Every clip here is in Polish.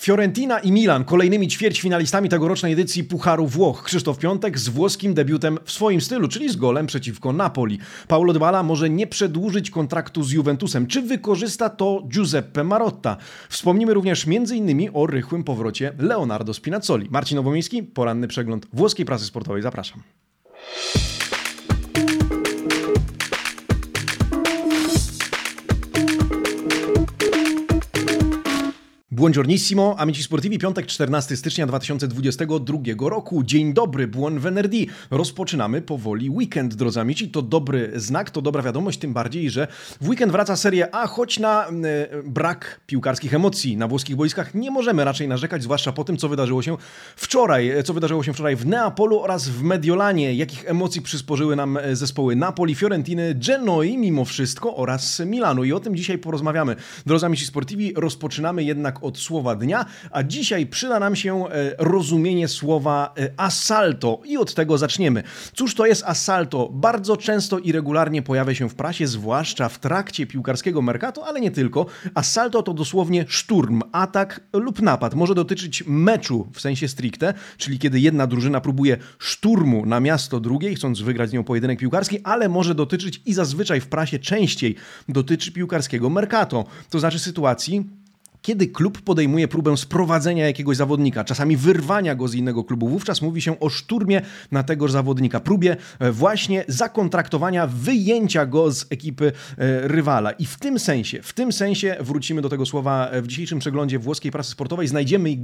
Fiorentina i Milan kolejnymi ćwierćfinalistami tegorocznej edycji Pucharu Włoch. Krzysztof Piątek z włoskim debiutem w swoim stylu, czyli z golem przeciwko Napoli. Paulo Dybala może nie przedłużyć kontraktu z Juventusem. Czy wykorzysta to Giuseppe Marotta? Wspomnimy również m.in. o rychłym powrocie Leonardo Spinazzoli. Marcin Nowomiejski, poranny przegląd włoskiej prasy sportowej. Zapraszam. Buongiornissimo, amici sportivi, piątek 14 stycznia 2022 roku. Dzień dobry, buon venerdì. Rozpoczynamy powoli weekend, drodzy amici. To dobry znak, to dobra wiadomość, tym bardziej, że w weekend wraca Serie A, choć na e, brak piłkarskich emocji na włoskich boiskach nie możemy raczej narzekać, zwłaszcza po tym, co wydarzyło się wczoraj. E, co wydarzyło się wczoraj w Neapolu oraz w Mediolanie. Jakich emocji przysporzyły nam e, zespoły Napoli, Fiorentiny, Genoi mimo wszystko oraz Milanu. I o tym dzisiaj porozmawiamy. Drodzy amici sportivi, rozpoczynamy jednak od słowa dnia, a dzisiaj przyda nam się e, rozumienie słowa e, assalto i od tego zaczniemy. Cóż to jest assalto? Bardzo często i regularnie pojawia się w prasie, zwłaszcza w trakcie piłkarskiego mercato, ale nie tylko. Assalto to dosłownie szturm, atak lub napad. Może dotyczyć meczu w sensie stricte, czyli kiedy jedna drużyna próbuje szturmu na miasto drugiej, chcąc wygrać z nią pojedynek piłkarski, ale może dotyczyć i zazwyczaj w prasie częściej dotyczy piłkarskiego mercato. To znaczy sytuacji, kiedy klub podejmuje próbę sprowadzenia jakiegoś zawodnika, czasami wyrwania go z innego klubu, wówczas mówi się o szturmie na tegoż zawodnika, próbie e, właśnie zakontraktowania, wyjęcia go z ekipy e, rywala. I w tym sensie, w tym sensie wrócimy do tego słowa w dzisiejszym przeglądzie włoskiej prasy sportowej. Znajdziemy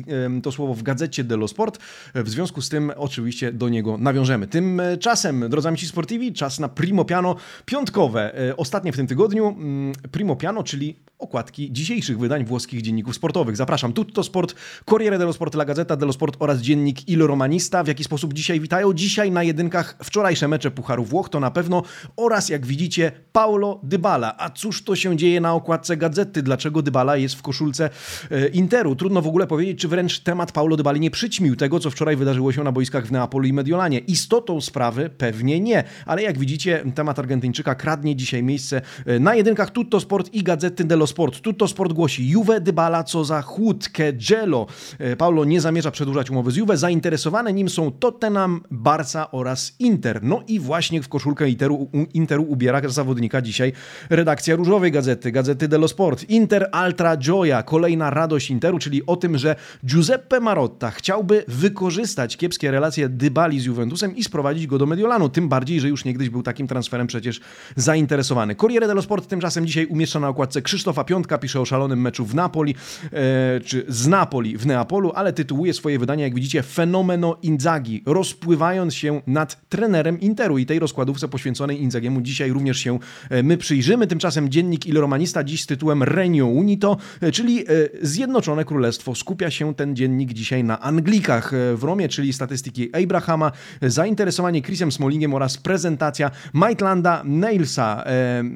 to słowo w gazecie dello Sport. W związku z tym oczywiście do niego nawiążemy. Tymczasem, drodzy amici sportivi, czas na Primo Piano piątkowe. E, ostatnie w tym tygodniu mm, Primo Piano, czyli okładki dzisiejszych wydań włoskich dzienników sportowych. Zapraszam. Tutto Sport, Corriere dello Sport, La Gazzetta dello Sport oraz dziennik Il Romanista. W jaki sposób dzisiaj witają? Dzisiaj na jedynkach wczorajsze mecze Pucharu Włoch to na pewno oraz jak widzicie Paulo Dybala. A cóż to się dzieje na okładce Gazety? Dlaczego Dybala jest w koszulce e, Interu? Trudno w ogóle powiedzieć, czy wręcz temat Paulo Dybali nie przyćmił tego, co wczoraj wydarzyło się na boiskach w Neapolu i Mediolanie. Istotą sprawy pewnie nie, ale jak widzicie temat Argentyńczyka kradnie dzisiaj miejsce e, na jedynkach Tutto Sport i Gazety dello Sport. Tutto Sport głosi Juve Dybala Dybala, co za chłódkę Gelo. E, Paulo nie zamierza przedłużać umowy z Juve. Zainteresowane nim są Tottenham, Barca oraz Inter. No i właśnie w koszulkę Interu, Interu ubiera zawodnika dzisiaj redakcja Różowej Gazety, Gazety dello Sport. Inter Altra Gioia, kolejna radość Interu, czyli o tym, że Giuseppe Marotta chciałby wykorzystać kiepskie relacje Dybali z Juventusem i sprowadzić go do Mediolanu. Tym bardziej, że już niegdyś był takim transferem przecież zainteresowany. Corriere dello Sport tymczasem dzisiaj umieszcza na okładce Krzysztofa Piątka, pisze o szalonym meczu w Napoli. Napoli, e, czy z Napoli w Neapolu, ale tytułuje swoje wydanie, jak widzicie, Fenomeno Inzaghi, rozpływając się nad trenerem Interu i tej rozkładówce poświęconej Inzagiemu dzisiaj również się e, my przyjrzymy. Tymczasem dziennik Il Romanista dziś z tytułem Regno Unito, e, czyli Zjednoczone Królestwo. Skupia się ten dziennik dzisiaj na Anglikach w Romie, czyli statystyki Abrahama, zainteresowanie Chrisem Smolingiem oraz prezentacja Maitlanda Nailsa.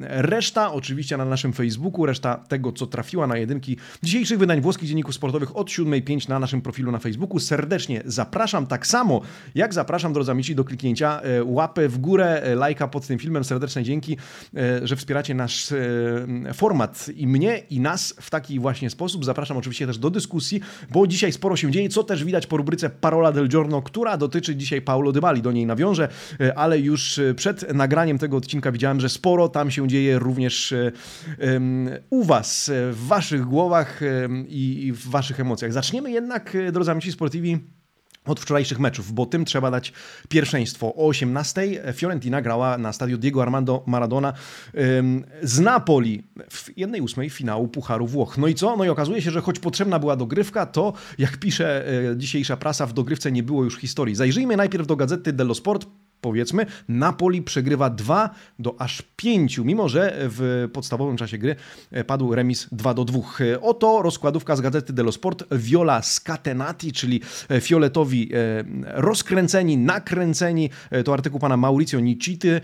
Reszta oczywiście na naszym Facebooku, reszta tego, co trafiła na jedynki dzisiejszych wydań włoskich dzienników sportowych od 7.05 na naszym profilu na Facebooku. Serdecznie zapraszam, tak samo jak zapraszam, drodzy amici, do kliknięcia e, łapy w górę, e, lajka pod tym filmem. Serdeczne dzięki, e, że wspieracie nasz format i mnie, i nas w taki właśnie sposób. Zapraszam oczywiście też do dyskusji, bo dzisiaj sporo się dzieje, co też widać po rubryce Parola del Giorno, która dotyczy dzisiaj Paulo Dybali. Do niej nawiążę, ale już przed nagraniem tego odcinka widziałem, że sporo tam się dzieje również u Was, w Waszych głowach i w waszych emocjach. Zaczniemy jednak, e, drodzy amici sportivi, od wczorajszych meczów, bo tym trzeba dać pierwszeństwo. O 18 Fiorentina grała na stadiu Diego Armando Maradona z Napoli w jednej ósmej finału Pucharu Włoch. No i co? No i okazuje się, że choć potrzebna była dogrywka, to jak pisze e, dzisiejsza prasa, w dogrywce nie było już historii. Zajrzyjmy najpierw do gazety dello Sport, powiedzmy, Napoli przegrywa 2 do aż 5, mimo że w podstawowym czasie gry e, padł remis 2 do 2. E, oto rozkładówka z gazety dello Sport. Viola scatenati, czyli e, fioletowi rozkręceni, nakręceni. To artykuł pana Mauricio Nicity.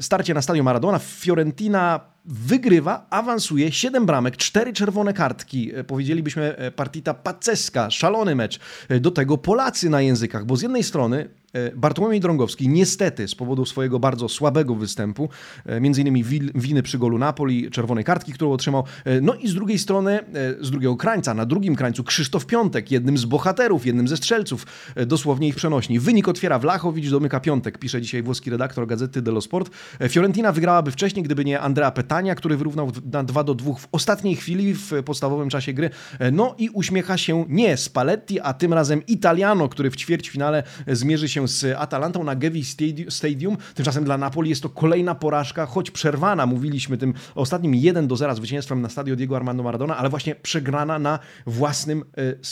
Starcie na stadion Maradona. Fiorentina wygrywa, awansuje, 7 bramek, 4 czerwone kartki, powiedzielibyśmy partita paceska, szalony mecz. Do tego Polacy na językach, bo z jednej strony Bartłomiej Drągowski niestety z powodu swojego bardzo słabego występu, e, między innymi winy przy golu Napoli, czerwonej kartki, którą otrzymał, e, no i z drugiej strony, z drugiego krańca, na drugim krańcu Krzysztof Piątek, jednym z bohaterów, jednym ze strzelców, dosłownie ich przenośni. Wynik otwiera Wlachowicz, domyka Piątek, pisze dzisiaj włoski redaktor gazety Dello Sport. Fiorentina wygrałaby wcześniej, gdyby nie Andrea Petania, który wyrównał na 2 do 2 w ostatniej chwili w podstawowym czasie gry. No i uśmiecha się nie Spalletti, a tym razem Italiano, który w ćwierćfinale zmierzy się z Atalantą na Gevi Stadium. Tymczasem dla Napoli jest to kolejna porażka, choć przerwana. Mówiliśmy tym ostatnim 1 do 0 zwycięstwem na stadio Diego Armando Maradona, ale właśnie przegrana na własnym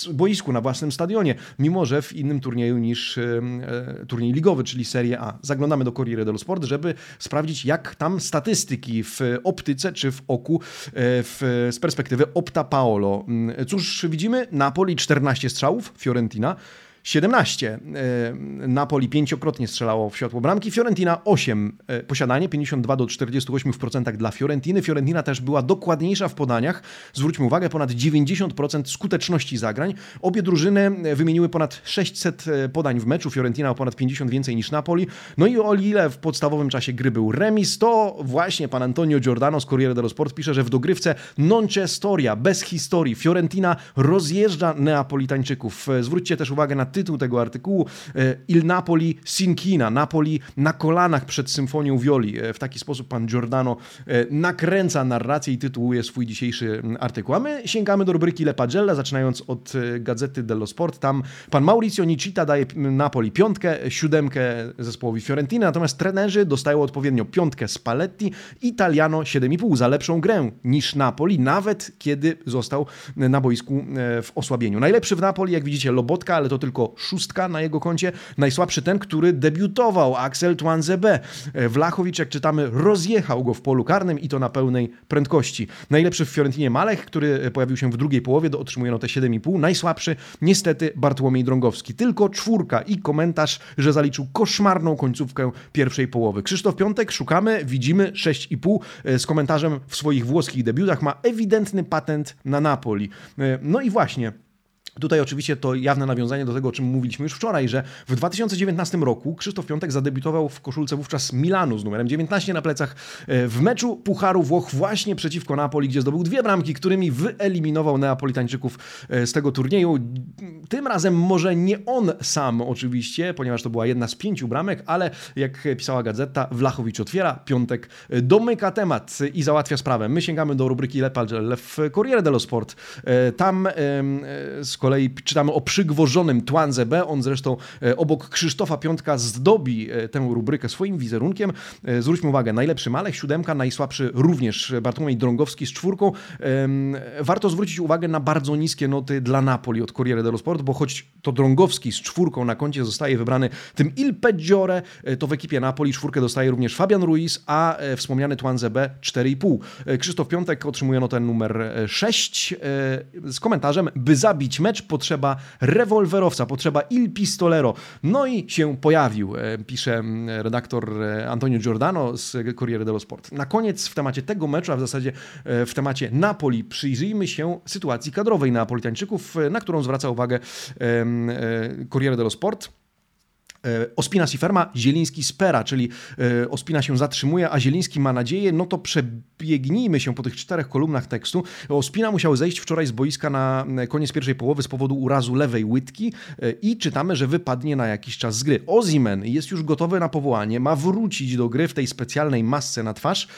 e, boisku, na własnym stadionie, mimo że w innym turnieju niż e, e, turniej ligowy, czyli Serie A. Zaglądamy do Corriere dello Sport, żeby sprawdzić, jak tam statystyki w optyce czy w oku w, z perspektywy Opta Paolo. Mm, cóż widzimy? Napoli 14 strzałów, Fiorentina 17. E, Napoli pięciokrotnie strzelało w światło bramki, Fiorentina 8. E, posiadanie 52 do 48% w procentach dla Fiorentiny. Fiorentina też była dokładniejsza w podaniach. Zwróćmy uwagę, ponad 90% skuteczności zagrań. Obie drużyny wymieniły ponad 600 e, podań w meczu. Fiorentina o ponad 50 więcej niż Napoli. No i o ile w podstawowym czasie gry był remis, to właśnie pan Antonio Giordano z Corriere dello Sport pisze, że w dogrywce non c'è storia, bez historii. Fiorentina rozjeżdża Neapolitańczyków. Zwróćcie też uwagę na tytuł tego artykułu e, Il Napoli Sinkina, Napoli na kolanach przed symfonią Violi. E, w taki sposób pan Giordano e, nakręca narrację i tytułuje swój dzisiejszy artykuł. A my sięgamy do rubryki Le Pagella, zaczynając od gazety dello Sport. Tam pan Maurizio Nicita daje Napoli piątkę, siódemkę zespołowi Fiorentiny, natomiast trenerzy dostają odpowiednio piątkę Spalletti, Italiano 7,5 za lepszą grę niż Napoli, nawet kiedy został na boisku w osłabieniu. Najlepszy w Napoli, jak widzicie, Lobotka, ale to tylko tylko szóstka na jego koncie. Najsłabszy ten, który debiutował, Axel Twanzebe. Wlachowicz, jak czytamy, rozjechał go w polu karnym i to na pełnej prędkości. Najlepszy w Fiorentinie Malech, który pojawił się w drugiej połowie, otrzymuje notę 7,5. Najsłabszy niestety Bartłomiej Drągowski. Tylko czwórka i komentarz, że zaliczył koszmarną końcówkę pierwszej połowy. Krzysztof Piątek, szukamy, widzimy 6,5 z komentarzem w swoich włoskich debiutach. Ma ewidentny patent na Napoli. No i właśnie, Tutaj oczywiście to jawne nawiązanie do tego, o czym mówiliśmy już wczoraj, że w 2019 roku Krzysztof Piątek zadebiutował w koszulce wówczas Milanu z numerem 19 na plecach e, w meczu Pucharu Włoch właśnie przeciwko Napoli, gdzie zdobył dwie bramki, którymi wyeliminował Neapolitańczyków e, z tego turnieju. Tym razem może nie on sam oczywiście, ponieważ to była jedna z pięciu bramek, ale jak pisała gazeta, Wlachowicz otwiera, Piątek e, domyka temat i załatwia sprawę. My sięgamy do rubryki Le Pagelle w Corriere dello Sport. Tam z kolei czytamy o przygwożonym Twanze B. On zresztą e, obok Krzysztofa Piątka zdobi e, tę rubrykę swoim wizerunkiem. E, zwróćmy uwagę, najlepszy Malech, siódemka, najsłabszy również Bartłomiej Drągowski z czwórką. Warto zwrócić uwagę na bardzo niskie noty dla Napoli od Corriere dello Sport, bo choć to Drągowski z czwórką na koncie zostaje wybrany tym Il Peggiore, to w ekipie Napoli czwórkę dostaje również Fabian Ruiz, a wspomniany Twanze B 4,5. Krzysztof Piątek otrzymuje notę numer 6 z komentarzem, by zabić mecz potrzeba rewolwerowca, potrzeba il pistolero. No i się pojawił, e, pisze redaktor e, Antonio Giordano z Corriere dello Sport. Na koniec w temacie tego meczu, a w zasadzie e, w temacie Napoli, przyjrzyjmy się sytuacji kadrowej Napolitańczyków, na którą zwraca uwagę Corriere dello Sport. E, Ospina si ferma, Zieliński spera, czyli e, Ospina się zatrzymuje, a Zieliński ma nadzieję, no to przebiegnijmy się po tych czterech kolumnach tekstu. Ospina musiał zejść wczoraj z boiska na koniec pierwszej połowy z powodu urazu lewej łydki e, i czytamy, że wypadnie na jakiś czas z gry. Ozimen jest już gotowy na powołanie, ma wrócić do gry w tej specjalnej masce na twarz.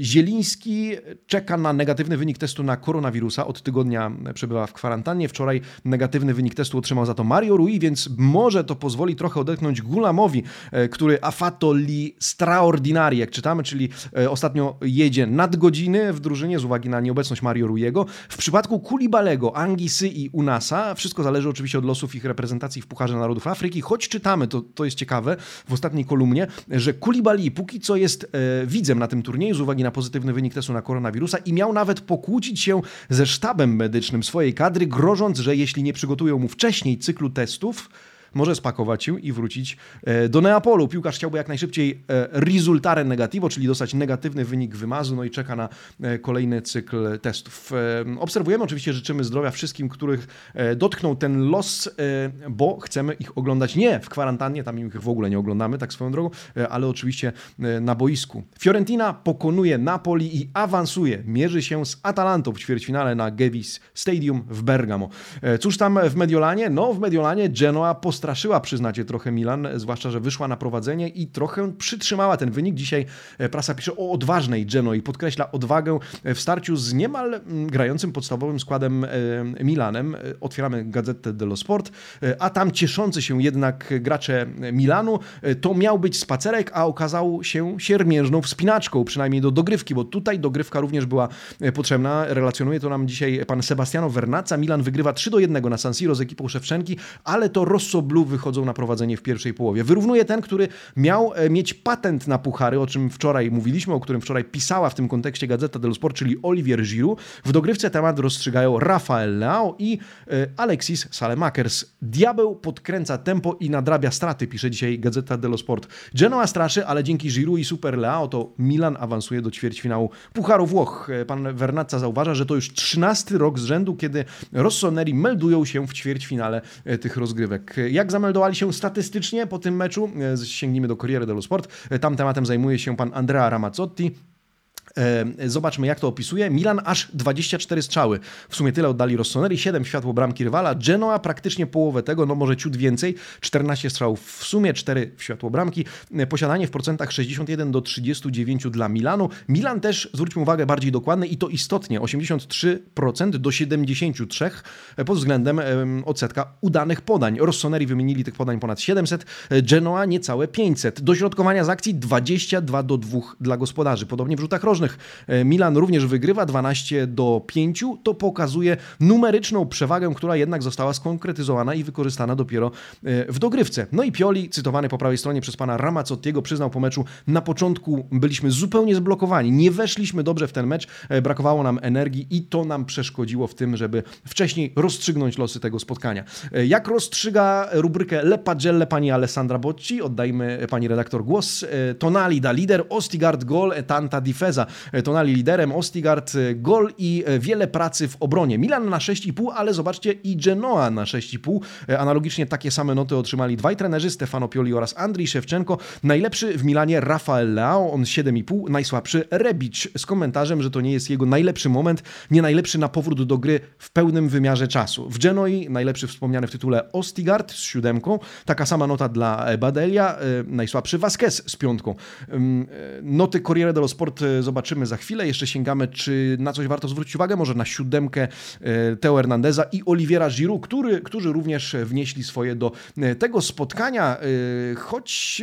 Zieliński czeka na negatywny wynik testu na koronawirusa, od tygodnia przebywa w kwarantannie. Wczoraj negatywny wynik testu otrzymał za to Mario Rui, więc może to pozwolić pozwoli trochę odetchnąć Gulamowi, e, który afato li straordinari, jak czytamy, czyli e, ostatnio jedzie nadgodziny w drużynie z uwagi na nieobecność Mario Rujego. W przypadku Kulibalego, Angisy i Unasa, wszystko zależy oczywiście od losów ich reprezentacji w Pucharze Narodów Afryki, choć czytamy, to, to jest ciekawe, w ostatniej kolumnie, że Kulibali póki co jest e, widzem na tym turnieju z uwagi na pozytywny wynik testu na koronawirusa i miał nawet pokłócić się ze sztabem medycznym swojej kadry, grożąc, że jeśli nie przygotują mu wcześniej cyklu testów, może spakować się i wrócić do Neapolu. Piłkarz chciałby jak najszybciej resultare negativo, czyli dostać negatywny wynik wymazu, no i czeka na kolejny cykl testów. Obserwujemy, oczywiście życzymy zdrowia wszystkim, których dotknął ten los, bo chcemy ich oglądać nie w kwarantannie, tam ich w ogóle nie oglądamy, tak swoją drogą, ale oczywiście na boisku. Fiorentina pokonuje Napoli i awansuje. Mierzy się z Atalantą w ćwierćfinale na Gevis Stadium w Bergamo. E, cóż tam w Mediolanie? No w Mediolanie Genoa postraszyła, przyznacie, trochę Milan, zwłaszcza, że wyszła na prowadzenie i trochę przytrzymała ten wynik. Dzisiaj e, prasa pisze o odważnej Genoi, podkreśla odwagę w starciu z niemal grającym podstawowym składem e, Milanem. Otwieramy Gazetę dello Sport, a tam cieszący się jednak gracze Milanu, to miał być spacerek, a okazał się siermiężną wspinaczką, przynajmniej do dogrywki, bo tutaj dogrywka również była potrzebna. Relacjonuje to nam dzisiaj pan Sebastiano Vernazza. Milan wygrywa 3 do 1 na San Siro z ekipą Szewczenki, ale to Rosso Blue wychodzą na prowadzenie w pierwszej połowie. Wyrównuje ten, który miał e, mieć patent na puchary, o czym wczoraj mówiliśmy, o którym wczoraj pisała w tym kontekście Gazeta dello Sport, czyli Olivier Giroud. W dogrywce temat rozstrzygają Rafael Leao i e, Alexis Salemakers. Diabeł podkręca tempo i nadrabia straty, pisze dzisiaj Gazeta dello Sport. Genoa straszy, ale dzięki Giroud i Super Leao to Milan awansuje do ćwierćfinału Pucharu Włoch. E, pan Vernazza zauważa, że to już 13 rok z rzędu, kiedy Rossoneri meldują się w ćwierćfinale tych rozgrywek. Jak zameldowali się statystycznie po tym meczu? E, sięgnijmy do Corriere dello Sport. E, tam tematem zajmuje się pan Andrea Ramazzotti. Zobaczmy, jak to opisuje. Milan aż 24 strzały. W sumie tyle oddali Rossoneri, 7 światło bramki rywala. Genoa praktycznie połowę tego, no może ciut więcej. 14 strzałów w sumie, 4 w światło bramki. Posiadanie w procentach 61 do 39 dla Milanu. Milan też, zwróćmy uwagę, bardziej dokładny i to istotnie, 83% do 73% pod względem odsetka udanych podań. Rossoneri wymienili tych podań ponad 700, Genoa niecałe 500. Dośrodkowania z akcji 22 do 2 dla gospodarzy. Podobnie w rzutach rożnych E, Milan również wygrywa 12 do 5. To pokazuje numeryczną przewagę, która jednak została skonkretyzowana i wykorzystana dopiero e, w dogrywce. No i Pioli, cytowany po prawej stronie przez pana Ramazzottiego, przyznał po meczu, na początku byliśmy zupełnie zblokowani, nie weszliśmy dobrze w ten mecz, e, brakowało nam energii i to nam przeszkodziło w tym, żeby wcześniej rozstrzygnąć losy tego spotkania. Jak rozstrzyga rubrykę Le Pagelle pani Alessandra Bocci? Oddajmy pani redaktor głos. Tonali da lider, Ostigard gol, tanta difesa. Tonali liderem, Ostigard e, gol i e, wiele pracy w obronie. Milan na 6,5, ale zobaczcie i Genoa na 6,5. E, analogicznie takie same noty otrzymali dwaj trenerzy, Stefano Pioli oraz Andrii Szewczenko. Najlepszy w Milanie Rafael Leao, on 7,5, najsłabszy Rebic z komentarzem, że to nie jest jego najlepszy moment, nie najlepszy na powrót do gry w pełnym wymiarze czasu. W Genoi najlepszy wspomniany w tytule Ostigard z siódemką, taka sama nota dla Badelia, najsłabszy Vasquez z piątką. Noty Corriere dello Sport zobaczymy za chwilę. Jeszcze sięgamy, czy na coś warto zwrócić uwagę, może na siódemkę e, Teo Hernandeza i Oliviera Giroud, który, którzy również wnieśli swoje do e, tego spotkania, e, choć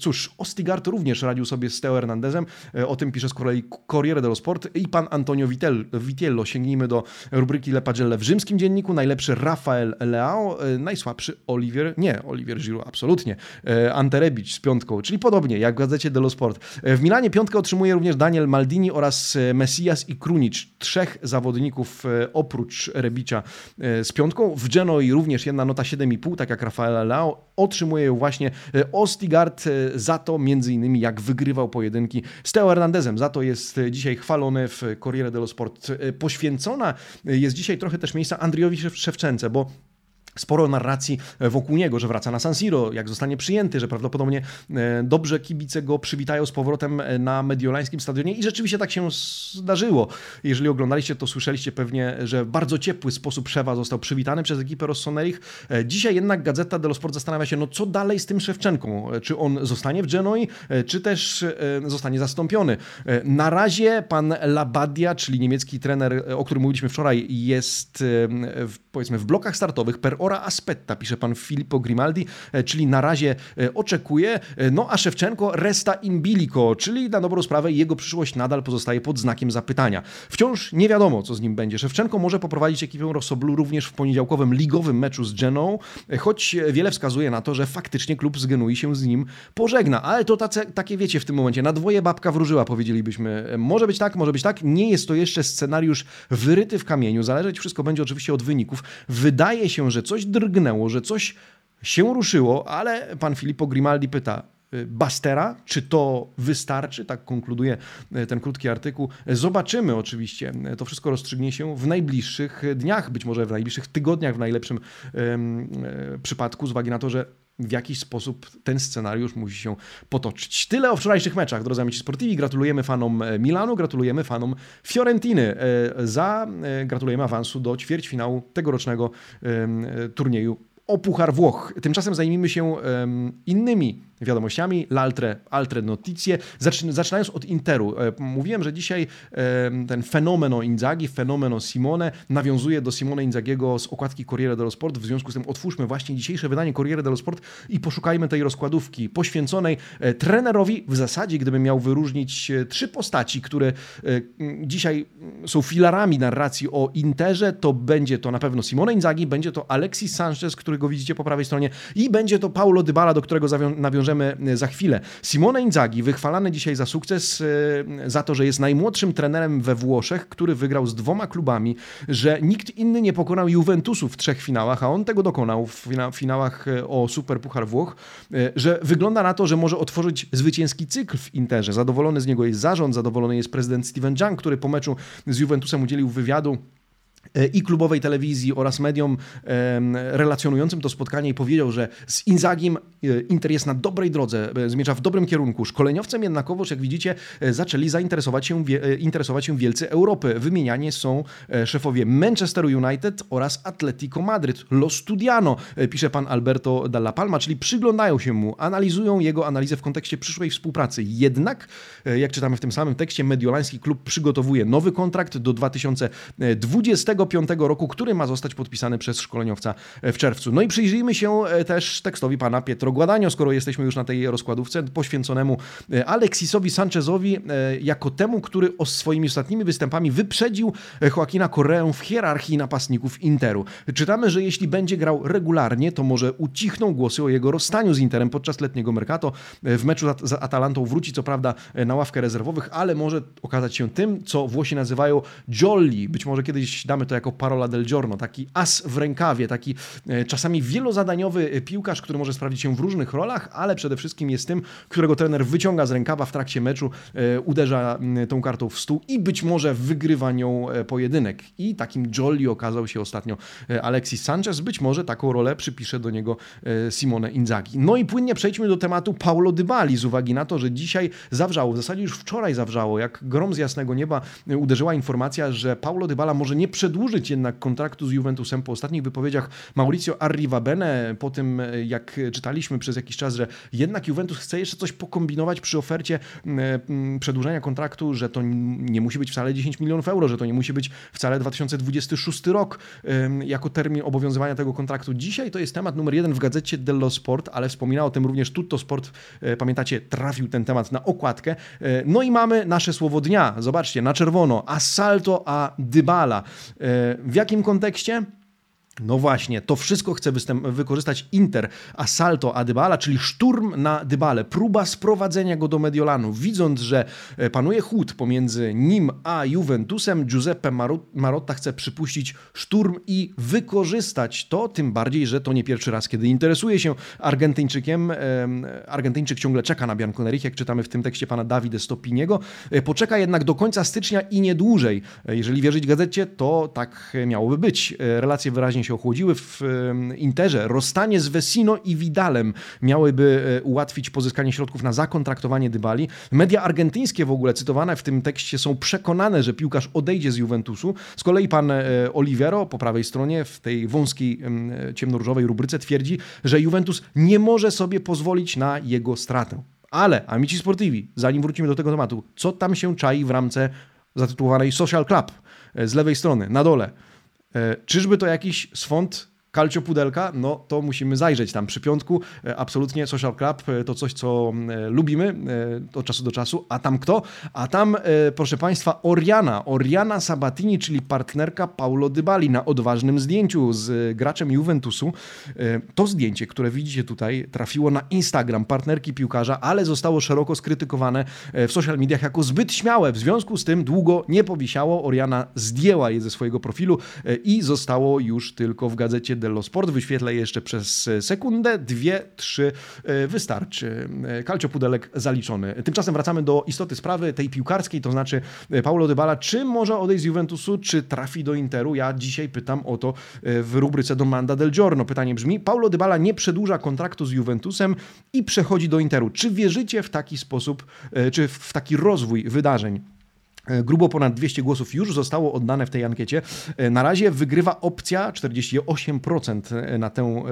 cóż, Ostigard również radził sobie z Teo Hernandezem, o tym pisze z kolei Corriere dello Sport i pan Antonio Vitiello. Sięgnijmy do rubryki Le Pagelle w rzymskim dzienniku, najlepszy Rafael Leao, najsłabszy Olivier, nie, Olivier Giroud, absolutnie, Ante Rebic z piątką, czyli podobnie jak w gazecie dello Sport. W Milanie piątkę otrzymuje również Daniel Maldini oraz e, Messias i Krunic. Trzech zawodników e, oprócz Rebicia e, z piątką. W Genoi również jedna nota 7,5, tak jak Rafaela Leao. Otrzymuje właśnie Ostigard za to między innymi jak wygrywał pojedynki z Teo Hernandezem. Za to jest dzisiaj chwalony w Corriere dello Sport. Poświęcona jest dzisiaj trochę też miejsca Andriowi Szewczence, bo sporo narracji e, wokół niego, że wraca na San Siro, jak zostanie przyjęty, że prawdopodobnie e, dobrze kibice go przywitają z powrotem e, na mediolańskim stadionie i rzeczywiście tak się zdarzyło. Jeżeli oglądaliście, to słyszeliście pewnie, że w bardzo ciepły sposób Szewa został przywitany przez ekipę Rossonerich. Dzisiaj jednak Gazeta dello Sport zastanawia się, no co dalej z tym Szewczenką? Czy on zostanie w Genoi, czy też zostanie zastąpiony? Na razie pan Labadia, czyli niemiecki trener, o którym mówiliśmy wczoraj, jest w, powiedzmy w blokach startowych per ora aspetta, pisze pan Filippo Grimaldi, e, czyli na razie e, oczekuje. E, no a Szewczenko resta in bilico, czyli na dobrą sprawę jego przyszłość nadal pozostaje pod znakiem zapytania. Wciąż nie wiadomo, co z nim będzie. Szewczenko może poprowadzić ekipę Rossoblu również w poniedziałkowym ligowym meczu z Geną, choć wiele wskazuje na to, że faktycznie klub z Genui się z nim pożegna. Ale to tace, takie wiecie w tym momencie, na dwoje babka wróżyła, powiedzielibyśmy. Może być tak, może być tak. Nie jest to jeszcze scenariusz wyryty w kamieniu. Zależeć wszystko będzie oczywiście od wyników. Wydaje się, że coś coś drgnęło, że coś się ruszyło, ale pan Filippo Grimaldi pyta, Bastera. Czy to wystarczy? Tak konkluduje ten krótki artykuł. Zobaczymy oczywiście. To wszystko rozstrzygnie się w najbliższych dniach, być może w najbliższych tygodniach w najlepszym przypadku, z uwagi na to, że w jakiś sposób ten scenariusz musi się potoczyć. Tyle o wczorajszych meczach, drodzy amici sportivi. Gratulujemy fanom e, Milanu, gratulujemy fanom Fiorentiny e, za, e, gratulujemy awansu do ćwierćfinału tegorocznego turnieju o Puchar Włoch. Tymczasem zajmijmy się innymi wiadomościami, l'altre altre notizie, zaczynając od Interu. E, mówiłem, że dzisiaj ten fenomeno Inzaghi, fenomeno Simone nawiązuje do Simone Inzagiego z okładki Corriere dello Sport, w związku z tym otwórzmy właśnie dzisiejsze wydanie Corriere dello Sport i poszukajmy tej rozkładówki poświęconej e, trenerowi, w zasadzie gdybym miał wyróżnić e, trzy postaci, które dzisiaj są filarami narracji o Interze, to będzie to na pewno Simone Inzaghi, będzie to Alexis Sanchez, którego widzicie po prawej stronie i będzie to Paulo Dybala, do którego nawiążemy nawiążemy e, za chwilę. Simone Inzaghi, wychwalany dzisiaj za sukces, e, za to, że jest najmłodszym trenerem we Włoszech, który wygrał z dwoma klubami, że nikt inny nie pokonał Juventusu w trzech finałach, a on tego dokonał w finałach e, o Super Puchar Włoch, że wygląda na to, że może otworzyć zwycięski cykl w Interze. Zadowolony z niego jest zarząd, zadowolony jest prezydent Steven Jung, który po meczu z Juventusem udzielił wywiadu i klubowej telewizji oraz mediom relacjonującym to spotkanie i powiedział, że z Inzagim e, Inter jest na dobrej drodze, e, zmierza w dobrym kierunku. Szkoleniowcem jednakowoż, jak widzicie, zaczęli zainteresować się, interesować się wielcy Europy. Wymienianie są szefowie Manchesteru United oraz Atletico Madryt. Lo studiano, pisze pan Alberto Dalla Palma, czyli przyglądają się mu, analizują jego analizę w kontekście przyszłej współpracy. Jednak, jak czytamy w tym samym tekście, mediolański klub przygotowuje nowy kontrakt do 2020 2025 roku, który ma zostać podpisany przez szkoleniowca w czerwcu. No i przyjrzyjmy się e, też tekstowi pana Pietro Guadagno, skoro jesteśmy już na tej rozkładówce, poświęconemu e, Alexisowi Sanchezowi, e, jako temu, który swoimi ostatnimi występami wyprzedził Joaquina Correę w hierarchii napastników Interu. Czytamy, że jeśli będzie grał regularnie, to może ucichną głosy o jego rozstaniu z Interem podczas letniego Mercato. W meczu z Atalantą wróci co prawda na ławkę rezerwowych, ale może okazać się tym, co Włosi nazywają jolly. Być może kiedyś damy to jako parola del giorno, taki as w rękawie, taki e, czasami wielozadaniowy piłkarz, który może sprawdzić się w różnych rolach, ale przede wszystkim jest tym, którego trener wyciąga z rękawa w trakcie meczu, e, uderza tą kartą w stół i być może wygrywa nią e, pojedynek. I takim jolly okazał się ostatnio Alexis Sanchez. Być może taką rolę przypisze do niego Simone Inzaghi. No i płynnie przejdźmy do tematu Paulo Dybali z uwagi na to, że dzisiaj zawrzało, w zasadzie już wczoraj zawrzało, jak grom z jasnego nieba uderzyła informacja, że Paulo Dybala może nie przedłużyć przedłużyć jednak kontraktu z Juventusem po ostatnich wypowiedziach Mauricio Arrivabene, po tym jak czytaliśmy przez jakiś czas, że jednak Juventus chce jeszcze coś pokombinować przy ofercie przedłużenia kontraktu, że to nie musi być wcale 10 milionów euro, że to nie musi być wcale 2026 rok jako termin obowiązywania tego kontraktu. Dzisiaj to jest temat numer jeden w gazecie dello Sport, ale wspomina o tym również Tutto Sport, e, pamiętacie, trafił ten temat na okładkę. E, no i mamy nasze słowo dnia. Zobaczcie, na czerwono. Assalto a Dybala. E, w jakim kontekście? No właśnie, to wszystko chce wykorzystać Inter, Assalto Adybala, czyli szturm na Dybale, próba sprowadzenia go do Mediolanu. Widząc, że e, panuje chłód pomiędzy nim a Juventusem, Giuseppe Marotta chce przypuścić szturm i wykorzystać to, tym bardziej, że to nie pierwszy raz, kiedy interesuje się Argentyńczykiem. Argentyńczyk ciągle czeka na Bianconerich, jak czytamy w tym tekście pana Davide Stopiniego. E, poczeka jednak do końca stycznia i nie dłużej. E, jeżeli wierzyć gazecie, to tak miałoby być. Relacje wyraźnie się ochłodziły w Interze. Rozstanie z Vecino i Vidalem miałyby e, ułatwić pozyskanie środków na zakontraktowanie Dybali. Media argentyńskie w ogóle cytowane w tym tekście są przekonane, że piłkarz odejdzie z Juventusu. Z kolei pan e, Olivero po prawej stronie w tej wąskiej ciemnoróżowej rubryce twierdzi, że Juventus nie może sobie pozwolić na jego stratę. Ale, amici sportivi, zanim wrócimy do tego tematu, co tam się czai w ramce zatytułowanej Social Club e, z lewej strony, na dole. E, czyżby to jakiś swąd Calcio Pudelka, no to musimy zajrzeć tam przy piątku. E, absolutnie Social Club e, to coś, co e, lubimy od czasu do czasu. A tam kto? A tam, proszę Państwa, Oriana. Oriana Sabatini, czyli partnerka Paulo Dybali na odważnym zdjęciu z graczem Juventusu. To zdjęcie, które widzicie tutaj, trafiło na Instagram partnerki piłkarza, ale zostało szeroko skrytykowane w social mediach jako zbyt śmiałe. W związku z tym długo nie powisiało. Oriana zdjęła je ze swojego profilu i zostało już tylko w gazecie dello Sport. Wyświetlę je jeszcze przez sekundę, dwie, trzy, wystarczy. Calcio Pudelek zaliczony. Tymczasem wracamy do istoty sprawy tej piłkarskiej, to znaczy Paulo Dybala, czy może odejść z Juventusu, czy trafi do Interu? Ja dzisiaj pytam o to w rubryce Domanda del Giorno. Pytanie brzmi, Paulo Dybala nie przedłuża kontraktu z Juventusem i przechodzi do Interu. Czy wierzycie w taki sposób, czy w taki rozwój wydarzeń? E, grubo ponad 200 głosów już zostało oddane w tej ankiecie. E, na razie wygrywa opcja 48% e, na tę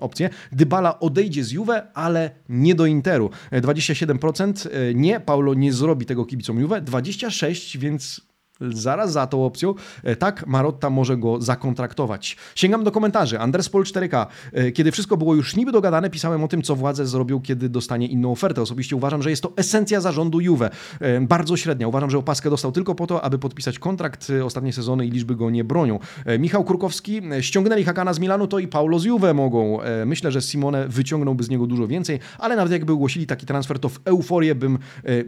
opcję. Dybala odejdzie z Juve, ale nie do Interu. 27% nie, Paulo nie zrobi tego kibicom Juve. 26, więc zaraz za tą opcją, e, tak Marotta może go zakontraktować. Sięgam do komentarzy. Andrespol 4K. E, kiedy wszystko było już niby dogadane, pisałem o tym, co władze zrobią, kiedy dostanie inną ofertę. Osobiście uważam, że jest to esencja zarządu Juve. E, bardzo średnia. Uważam, że opaskę dostał tylko po to, aby podpisać kontrakt ostatnie sezony i liczby go nie bronią. Michał Kurkowski. Ściągnęli Hakana z Milanu, to i Paulo z Juve mogą. Myślę, że Simone wyciągnąłby z niego dużo więcej, ale nawet jakby ogłosili taki transfer, to w euforię bym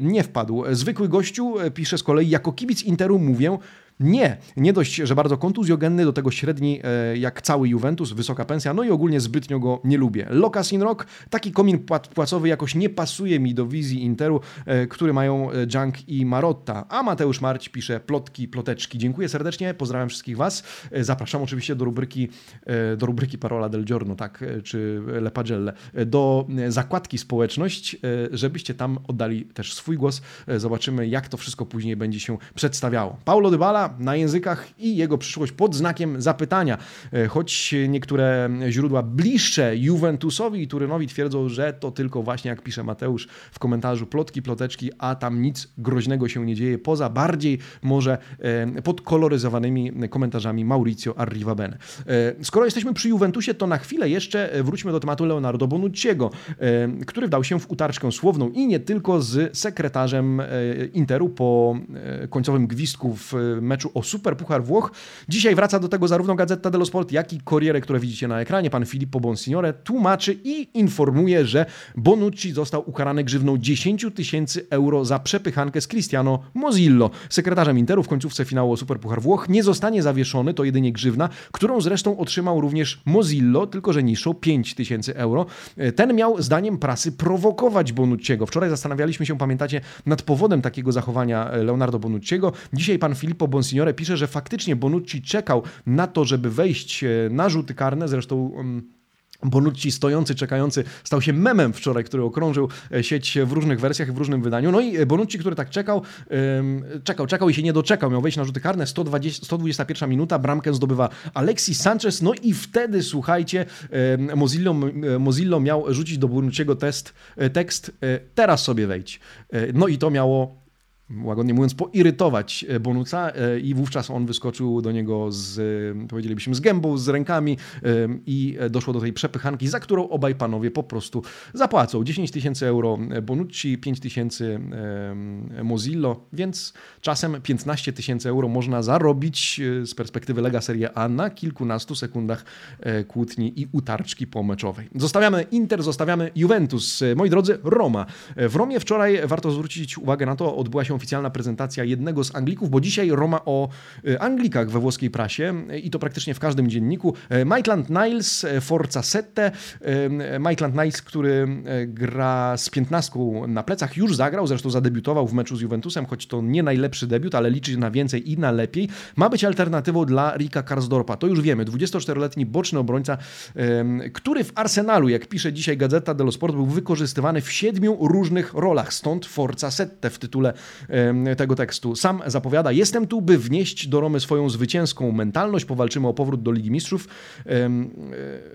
nie wpadł. Zwykły gościu pisze z kolei, jako kibic Interu mówię, nie, nie dość, że bardzo kontuzjogenny, do tego średni e, jak cały Juventus, wysoka pensja, no i ogólnie zbytnio go nie lubię. Lucas Rock, taki komin płacowy jakoś nie pasuje mi do wizji Interu, e, który mają e, Junk i Marotta. A Mateusz Marć pisze plotki, ploteczki. Dziękuję serdecznie, pozdrawiam wszystkich Was. Zapraszam oczywiście do rubryki, do rubryki Parola del Giorno, tak, czy Le Pagelle, do zakładki społeczność, żebyście tam oddali też swój głos. Zobaczymy, jak to wszystko później będzie się przedstawiało. Paulo Dybala, na językach i jego przyszłość pod znakiem zapytania. E, choć niektóre źródła bliższe Juventusowi i Turynowi twierdzą, że to tylko właśnie, jak pisze Mateusz w komentarzu, plotki, ploteczki, a tam nic groźnego się nie dzieje, poza bardziej może e, podkoloryzowanymi komentarzami Mauricio Arrivabene. E, skoro jesteśmy przy Juventusie, to na chwilę jeszcze wróćmy do tematu Leonardo Bonucciego, który wdał się w utarczkę słowną i nie tylko z sekretarzem Interu po końcowym gwizdku w meczu o Super Puchar Włoch. Dzisiaj wraca do tego zarówno Gazeta dello Sport, jak i Corriere, które widzicie na ekranie. Pan Filippo Bonsignore tłumaczy i informuje, że Bonucci został ukarany grzywną 10 tysięcy euro za przepychankę z Cristiano Mozillo. Sekretarzem Interu w końcówce finału o Super Puchar Włoch nie zostanie zawieszony, to jedynie grzywna, którą zresztą otrzymał również Mozillo, tylko że niższą 5 tysięcy euro. Ten miał zdaniem prasy prowokować Bonucciego. Wczoraj zastanawialiśmy się, pamiętacie, nad powodem takiego zachowania Leonardo Bonucciego. Dzisiaj pan Filippo Bonsignore pisze, że faktycznie Bonucci czekał na to, żeby wejść e, na rzuty karne, zresztą mm, Bonucci stojący, czekający stał się memem wczoraj, który okrążył e, sieć w różnych wersjach, w różnym wydaniu. No i e, Bonucci, który tak czekał, czekał, czekał i się nie doczekał, miał wejść na rzuty karne, 120, 121 minuta, bramkę zdobywa Alexis Sanchez, no i wtedy, słuchajcie, Mozillo, Mozillo miał rzucić do Bonucciego test, tekst, teraz sobie wejdź. No i to miało łagodnie mówiąc, poirytować e, Bonuca e, i wówczas on wyskoczył do niego z, e, powiedzielibyśmy, z gębą, z rękami i doszło do tej przepychanki, za którą obaj panowie po prostu zapłacą. 10 tysięcy euro Bonucci, 5 tysięcy Mozillo, więc czasem 15 tysięcy euro można zarobić z perspektywy Lega Serie A na kilkunastu sekundach kłótni i utarczki pomeczowej. Zostawiamy Inter, zostawiamy Juventus. Moi drodzy, Roma. W Romie wczoraj, warto zwrócić uwagę na to, odbyła się oficjalna prezentacja jednego z Anglików, bo dzisiaj Roma o y, Anglikach we włoskiej prasie y, i to praktycznie w każdym dzienniku. Y, Maitland Niles, Forza Sette. Maitland Niles, który gra z piętnastką na plecach, już zagrał, zresztą zadebiutował w meczu z Juventusem, choć to nie najlepszy debiut, ale liczy na więcej i na lepiej. Ma być alternatywą dla Rika Karsdorpa. To już wiemy. 24-letni boczny obrońca, który w Arsenalu, jak pisze dzisiaj Gazeta dello Sport, był wykorzystywany w siedmiu różnych rolach. Stąd Forza Sette w tytule tego tekstu. Sam zapowiada, jestem tu, by wnieść do Romy swoją zwycięską mentalność, powalczymy o powrót do Ligi Mistrzów. E,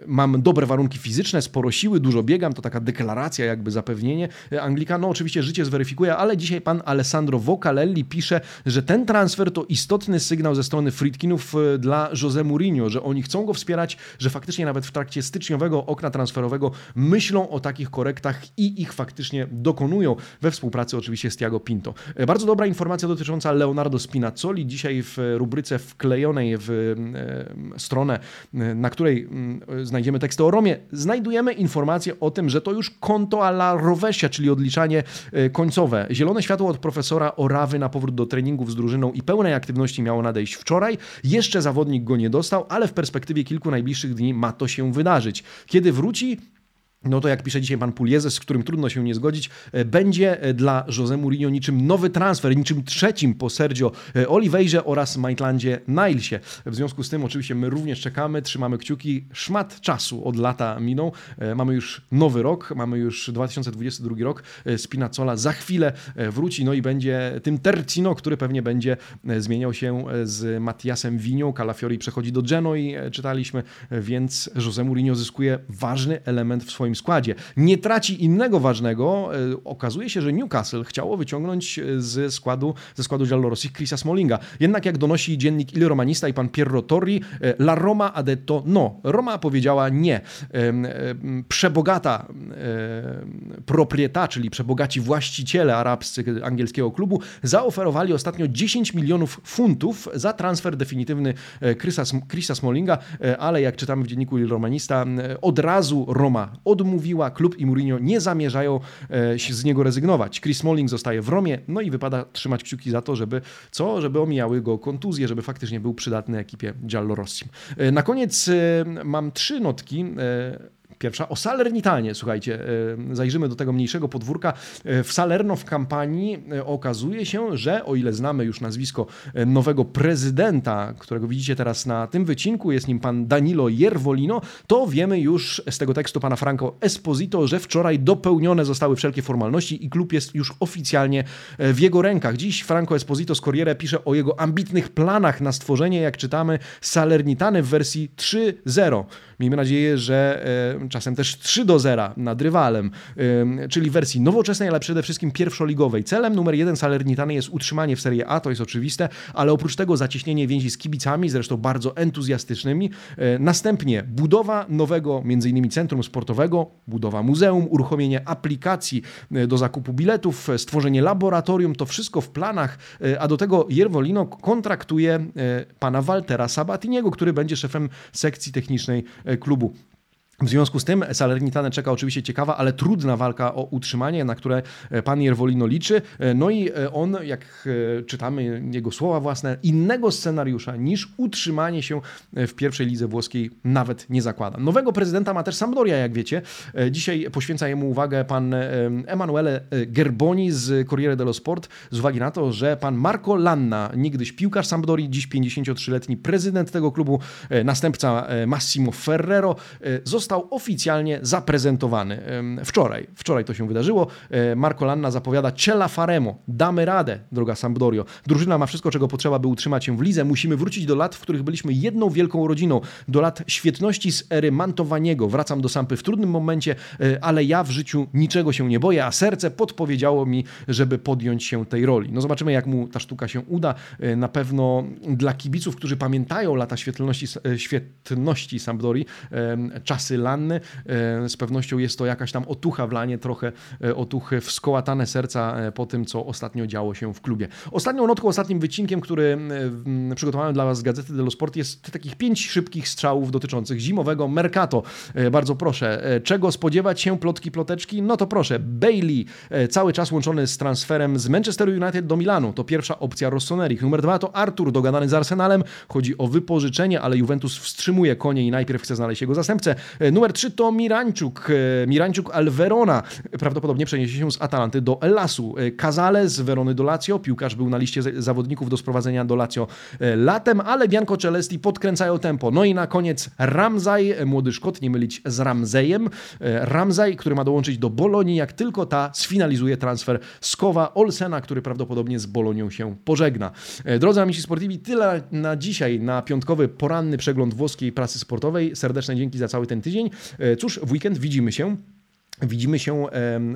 mam dobre warunki fizyczne, sporo siły, dużo biegam, to taka deklaracja, jakby zapewnienie. E, Anglika, no oczywiście życie zweryfikuje, ale dzisiaj pan Alessandro Vocalelli pisze, że ten transfer to istotny sygnał ze strony Friedkinów e, dla Jose Mourinho, że oni chcą go wspierać, że faktycznie nawet w trakcie styczniowego okna transferowego myślą o takich korektach i ich faktycznie dokonują we współpracy oczywiście z Tiago Pinto. Bardzo dobra informacja dotycząca Leonardo Spinazzoli. Dzisiaj w rubryce wklejonej w stronę, na której znajdziemy teksty o Romie, znajdujemy informację o tym, że to już konto alla Rovesia, czyli odliczanie końcowe. Zielone światło od profesora Orawy na powrót do treningów z drużyną i pełnej aktywności miało nadejść wczoraj. Jeszcze zawodnik go nie dostał, ale w perspektywie kilku najbliższych dni ma to się wydarzyć. Kiedy wróci, no to jak pisze dzisiaj pan Puliezes, z którym trudno się nie zgodzić, e, będzie e, dla Jose Mourinho niczym nowy transfer, niczym trzecim po Sergio e, Oliveirze oraz Maitlandzie Nilesie. W związku z tym oczywiście my również czekamy, trzymamy kciuki. Szmat czasu od lata minął. Mamy już nowy rok, mamy już 2022 rok. Spinazzola za chwilę wróci, no i będzie tym Tercino, który pewnie będzie zmieniał się z Mattiasem Winią. Calafiori przechodzi do Genoi, czytaliśmy, więc Jose Mourinho zyskuje ważny element w swoim składzie. Nie traci innego ważnego. E, okazuje się, że Newcastle chciało wyciągnąć e, ze składu, ze składu Giallorossi Chrisa Smallinga. Jednak jak donosi dziennik Il Romanista i pan Pierro Torri, e, La Roma ha detto no. Roma powiedziała nie. Przebogata proprieta, czyli przebogaci właściciele arabscy angielskiego klubu zaoferowali ostatnio 10 milionów funtów za transfer definitywny Chrisa, Chrisa ale jak czytamy w dzienniku Il Romanista, od razu Roma odmówiła. Klub i Mourinho nie zamierzają e, z niego rezygnować. Chris Smalling zostaje w Romie, no i wypada trzymać kciuki za to, żeby co? Żeby omijały go kontuzje, żeby faktycznie był przydatny ekipie Giallorossi. E, na koniec e, mam trzy notki Pierwsza o Salernitanie, słuchajcie, e, zajrzymy do tego mniejszego podwórka. E, w Salerno w kampanii e, okazuje się, że o ile znamy już nazwisko nowego prezydenta, którego widzicie teraz na tym wycinku, jest nim pan Danilo Jervolino, to wiemy już z tego tekstu pana Franco Esposito, że wczoraj dopełnione zostały wszelkie formalności i klub jest już oficjalnie w jego rękach. Dziś Franco Esposito z Corriere pisze o jego ambitnych planach na stworzenie, jak czytamy, Salernitany w wersji 3.0. Miejmy nadzieję, że czasem też 3 do 0 nad rywalem, czyli wersji nowoczesnej, ale przede wszystkim pierwszoligowej. Celem numer jeden Salernitany jest utrzymanie w Serie A, to jest oczywiste, ale oprócz tego zacieśnienie więzi z kibicami, zresztą bardzo entuzjastycznymi. E, następnie budowa nowego, m.in. centrum sportowego, budowa muzeum, uruchomienie aplikacji e, do zakupu biletów, e, stworzenie laboratorium, to wszystko w planach, a do tego Jervolino kontraktuje pana Waltera Sabatiniego, który będzie szefem sekcji technicznej klubu. W związku z tym Salernitane czeka oczywiście ciekawa, ale trudna walka o utrzymanie, na które e, pan Jerwolino liczy. E, no i e, on, jak czytamy jego słowa własne, innego scenariusza niż utrzymanie się w pierwszej lidze włoskiej nawet nie zakłada. Nowego prezydenta ma też Sampdoria, jak wiecie. Dzisiaj poświęca jemu uwagę pan Emanuele Gerboni z Corriere dello Sport z uwagi na to, że pan Marco Lanna, niegdyś piłkarz Sampdorii, dziś 53-letni prezydent tego klubu, następca Massimo Ferrero, został został oficjalnie zaprezentowany wczoraj. Wczoraj to się wydarzyło. E, Marco Lanna zapowiada Cella Faremo. Damy radę, droga Sampdorio. Drużyna ma wszystko, czego potrzeba, by utrzymać się w lidze. Musimy wrócić do lat, w których byliśmy jedną wielką rodziną. Do lat świetności z ery Mantowaniego. Wracam do Sampy w trudnym momencie, e, ale ja w życiu niczego się nie boję, a serce podpowiedziało mi, żeby podjąć się tej roli. No zobaczymy, jak mu ta sztuka się uda. E, na pewno dla kibiców, którzy pamiętają lata świetlności, świetności Sampdori, czasy Lanny. E, z pewnością jest to jakaś tam otucha w lanie, trochę e, otuchy, wskołatane serca e, po tym, co ostatnio działo się w klubie. Ostatnią notką, ostatnim wycinkiem, który przygotowałem dla Was z Gazety dello Sport jest takich pięć szybkich strzałów dotyczących zimowego Mercato. Bardzo proszę, czego spodziewać się plotki, ploteczki? No to proszę, Bailey, cały czas łączony z transferem z Manchesteru United do Milanu. To pierwsza opcja Rossoneri. Numer dwa to Artur, dogadany z Arsenalem. Chodzi o wypożyczenie, ale Juventus wstrzymuje konie i najpierw chce znaleźć jego zastępcę. Numer 3 to Mirańczuk. E, Mirańczuk Alverona prawdopodobnie przeniesie się z Atalanty do Elasu. Casale z Verony do Lazio. Piłkarz był na liście zawodników do sprowadzenia do Lazio e, latem, ale Bianco Celesti podkręcają tempo. No i na koniec Ramzaj, młody Szkot, nie mylić z Ramzejem. E, Ramzaj, który ma dołączyć do Bolonii, jak tylko ta sfinalizuje transfer Skowa Olsena, który prawdopodobnie z Bolonią się pożegna. Drodzy amici sportivi, tyle na dzisiaj, na piątkowy poranny przegląd włoskiej prasy sportowej. Serdeczne dzięki za cały ten tydzień tydzień. E, cóż, w weekend widzimy się Widzimy się,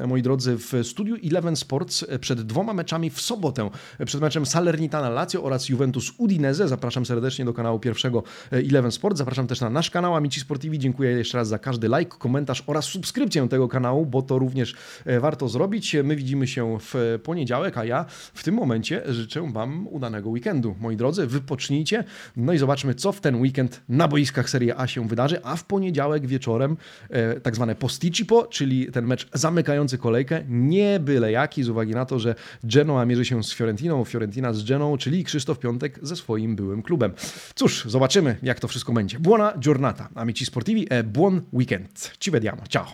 moi drodzy, w studiu Eleven Sports przed dwoma meczami w sobotę. Przed meczem Salernitana Lazio oraz Juventus Udinese. Zapraszam serdecznie do kanału pierwszego e, Eleven Sports. Zapraszam też na nasz kanał Amici Sportivi. Dziękuję jeszcze raz za każdy like, komentarz oraz subskrypcję tego kanału, bo to również e, warto zrobić. My widzimy się w poniedziałek, a ja w tym momencie życzę Wam udanego weekendu. Moi drodzy, wypocznijcie, no i zobaczmy, co w ten weekend na boiskach Serie A się wydarzy, a w poniedziałek wieczorem e, tak zwane posticipo, czyli czyli ten mecz zamykający kolejkę, nie byle jaki, z uwagi na to, że Genoa mierzy się z Fiorentiną, Fiorentina z Geną, czyli Krzysztof Piątek ze swoim byłym klubem. Cóż, zobaczymy, jak to wszystko będzie. Buona giornata, amici sportivi e buon weekend. Ci vediamo, ciao!